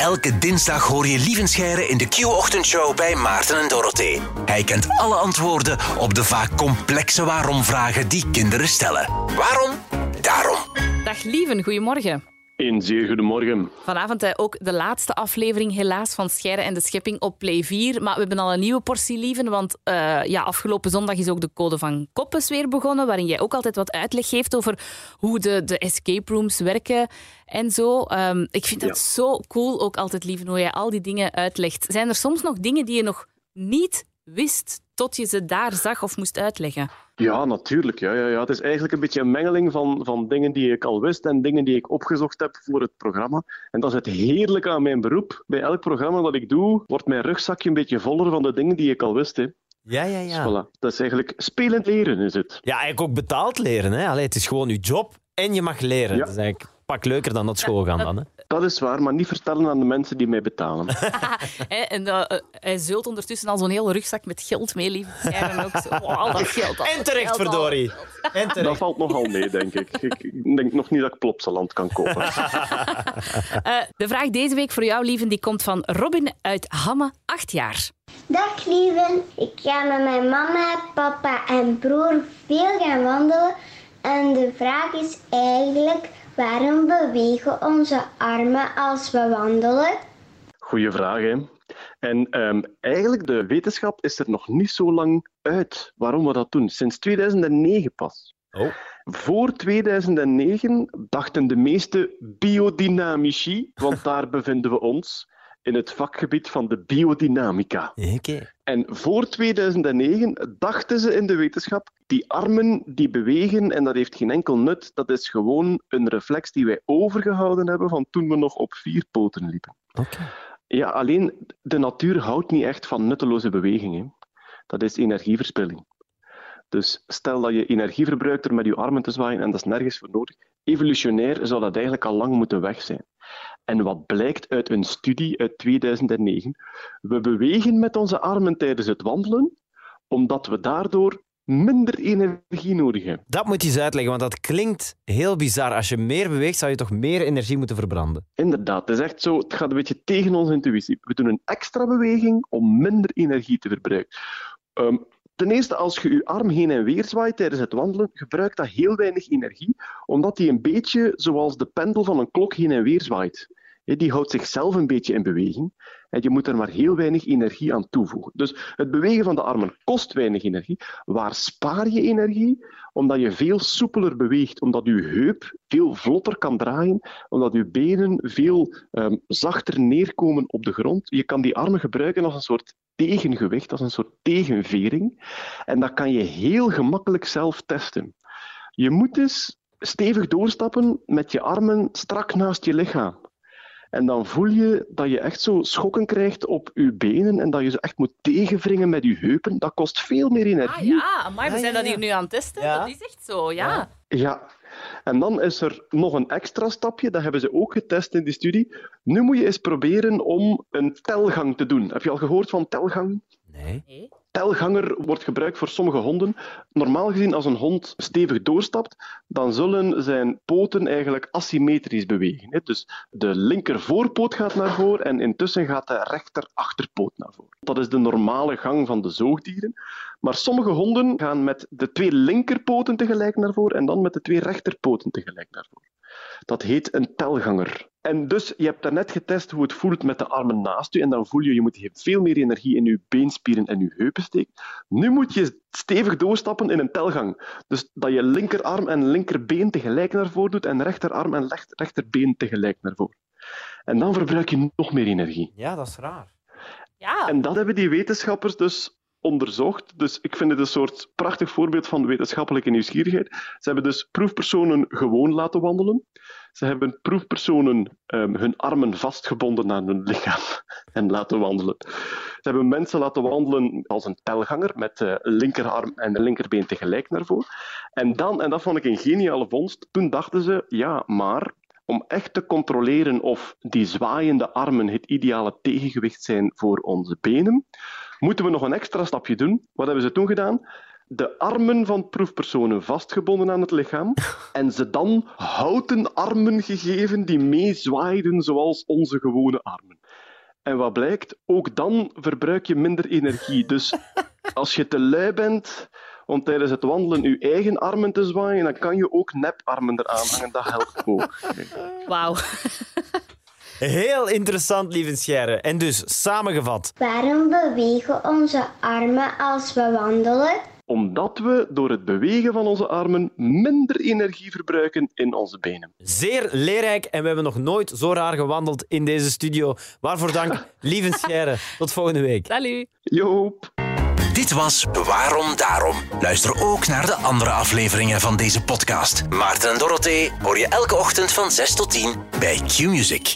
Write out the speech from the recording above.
Elke dinsdag hoor je Lievenscheire in de Q-ochtendshow bij Maarten en Dorothee. Hij kent alle antwoorden op de vaak complexe waarom-vragen die kinderen stellen. Waarom? Daarom. Dag Lieven, goedemorgen. Een zeer goedemorgen. Vanavond eh, ook de laatste aflevering helaas van Scheiden en de Schepping op Play 4. Maar we hebben al een nieuwe portie lieven, want uh, ja, afgelopen zondag is ook de Code van Koppes weer begonnen, waarin jij ook altijd wat uitleg geeft over hoe de, de escape rooms werken en zo. Um, ik vind dat zo cool, ook altijd lieven, hoe jij al die dingen uitlegt. Zijn er soms nog dingen die je nog niet wist tot je ze daar zag of moest uitleggen? Ja, natuurlijk. Ja, ja, ja. Het is eigenlijk een beetje een mengeling van, van dingen die ik al wist en dingen die ik opgezocht heb voor het programma. En dat is het heerlijke aan mijn beroep. Bij elk programma dat ik doe, wordt mijn rugzakje een beetje voller van de dingen die ik al wist. Hè. Ja, ja, ja. Dus voilà. Dat is eigenlijk spelend leren, is het. Ja, eigenlijk ook betaald leren. Hè? Allee, het is gewoon je job en je mag leren. Ja. Dat is eigenlijk pak leuker dan dat school gaan dan. Hè? Dat is waar, maar niet vertellen aan de mensen die mij betalen. en uh, hij zult ondertussen al zo'n hele rugzak met geld mee, lief. En ook zo, wow, al dat geld. Al en terecht, verdorie. En terecht. Dat valt nogal mee, denk ik. Ik denk nog niet dat ik Plopsaland kan kopen. uh, de vraag deze week voor jou, lieven, die komt van Robin uit Hamme, acht jaar. Dag lieven, ik ga met mijn mama, papa en broer veel gaan wandelen. En de vraag is eigenlijk Waarom bewegen onze armen als we wandelen? Goeie vraag, hè? En um, eigenlijk, de wetenschap is er nog niet zo lang uit waarom we dat doen. Sinds 2009 pas. Oh. Voor 2009 dachten de meeste biodynamici, want daar bevinden we ons, in het vakgebied van de biodynamica. Okay. En voor 2009 dachten ze in de wetenschap, die armen die bewegen en dat heeft geen enkel nut, dat is gewoon een reflex die wij overgehouden hebben van toen we nog op vier poten liepen. Okay. Ja, alleen de natuur houdt niet echt van nutteloze bewegingen. Dat is energieverspilling. Dus stel dat je energie verbruikt door met je armen te zwaaien en dat is nergens voor nodig. Evolutionair zou dat eigenlijk al lang moeten weg zijn. En wat blijkt uit een studie uit 2009? We bewegen met onze armen tijdens het wandelen, omdat we daardoor minder energie nodig hebben. Dat moet je eens uitleggen, want dat klinkt heel bizar. Als je meer beweegt, zou je toch meer energie moeten verbranden? Inderdaad, het is echt zo. Het gaat een beetje tegen onze intuïtie. We doen een extra beweging om minder energie te verbruiken. Um, Ten eerste, als je je arm heen en weer zwaait tijdens het wandelen, gebruikt dat heel weinig energie, omdat die een beetje zoals de pendel van een klok heen en weer zwaait. Die houdt zichzelf een beetje in beweging en je moet er maar heel weinig energie aan toevoegen. Dus het bewegen van de armen kost weinig energie. Waar spaar je energie? Omdat je veel soepeler beweegt, omdat je heup veel vlotter kan draaien, omdat je benen veel um, zachter neerkomen op de grond. Je kan die armen gebruiken als een soort tegengewicht, als een soort tegenvering. En dat kan je heel gemakkelijk zelf testen. Je moet dus stevig doorstappen met je armen strak naast je lichaam. En dan voel je dat je echt zo schokken krijgt op je benen en dat je ze echt moet tegenwringen met je heupen. Dat kost veel meer energie. Ah ja, maar we zijn dat hier nu aan het testen. Dat is echt zo, ja. Ja. En dan is er nog een extra stapje, dat hebben ze ook getest in die studie. Nu moet je eens proberen om een telgang te doen. Heb je al gehoord van telgang? Nee. Telganger wordt gebruikt voor sommige honden. Normaal gezien, als een hond stevig doorstapt, dan zullen zijn poten eigenlijk asymmetrisch bewegen. Dus de linker voorpoot gaat naar voren en intussen gaat de rechter achterpoot naar voren. Dat is de normale gang van de zoogdieren. Maar sommige honden gaan met de twee linkerpoten tegelijk naar voren en dan met de twee rechterpoten tegelijk naar voren. Dat heet een telganger. En dus, je hebt daarnet getest hoe het voelt met de armen naast je. En dan voel je, je moet veel meer energie in je beenspieren en je heupen steken. Nu moet je stevig doorstappen in een telgang. Dus dat je linkerarm en linkerbeen tegelijk naar voren doet en rechterarm en rechterbeen tegelijk naar voren. En dan verbruik je nog meer energie. Ja, dat is raar. Ja. En dat hebben die wetenschappers dus onderzocht. Dus ik vind het een soort prachtig voorbeeld van wetenschappelijke nieuwsgierigheid. Ze hebben dus proefpersonen gewoon laten wandelen. Ze hebben proefpersonen um, hun armen vastgebonden aan hun lichaam en laten wandelen. Ze hebben mensen laten wandelen als een telganger met linkerarm en linkerbeen tegelijk naar voren. En dan, en dat vond ik een geniale vondst, toen dachten ze, ja, maar om echt te controleren of die zwaaiende armen het ideale tegengewicht zijn voor onze benen, moeten we nog een extra stapje doen. Wat hebben ze toen gedaan? de armen van proefpersonen vastgebonden aan het lichaam en ze dan houten armen gegeven die meezwaaiden zoals onze gewone armen. En wat blijkt, ook dan verbruik je minder energie. Dus als je te lui bent om tijdens het wandelen je eigen armen te zwaaien, dan kan je ook neparmen eraan hangen. Dat helpt ook. Wauw. Heel interessant, lieve Scherre. En dus, samengevat. Waarom bewegen onze armen als we wandelen? Omdat we door het bewegen van onze armen minder energie verbruiken in onze benen. Zeer leerrijk en we hebben nog nooit zo raar gewandeld in deze studio. Waarvoor dank, lieve Scherre. Tot volgende week. Salut. Joop! Dit was Waarom Daarom. Luister ook naar de andere afleveringen van deze podcast. Maarten en Dorothee hoor je elke ochtend van 6 tot 10 bij Q-Music.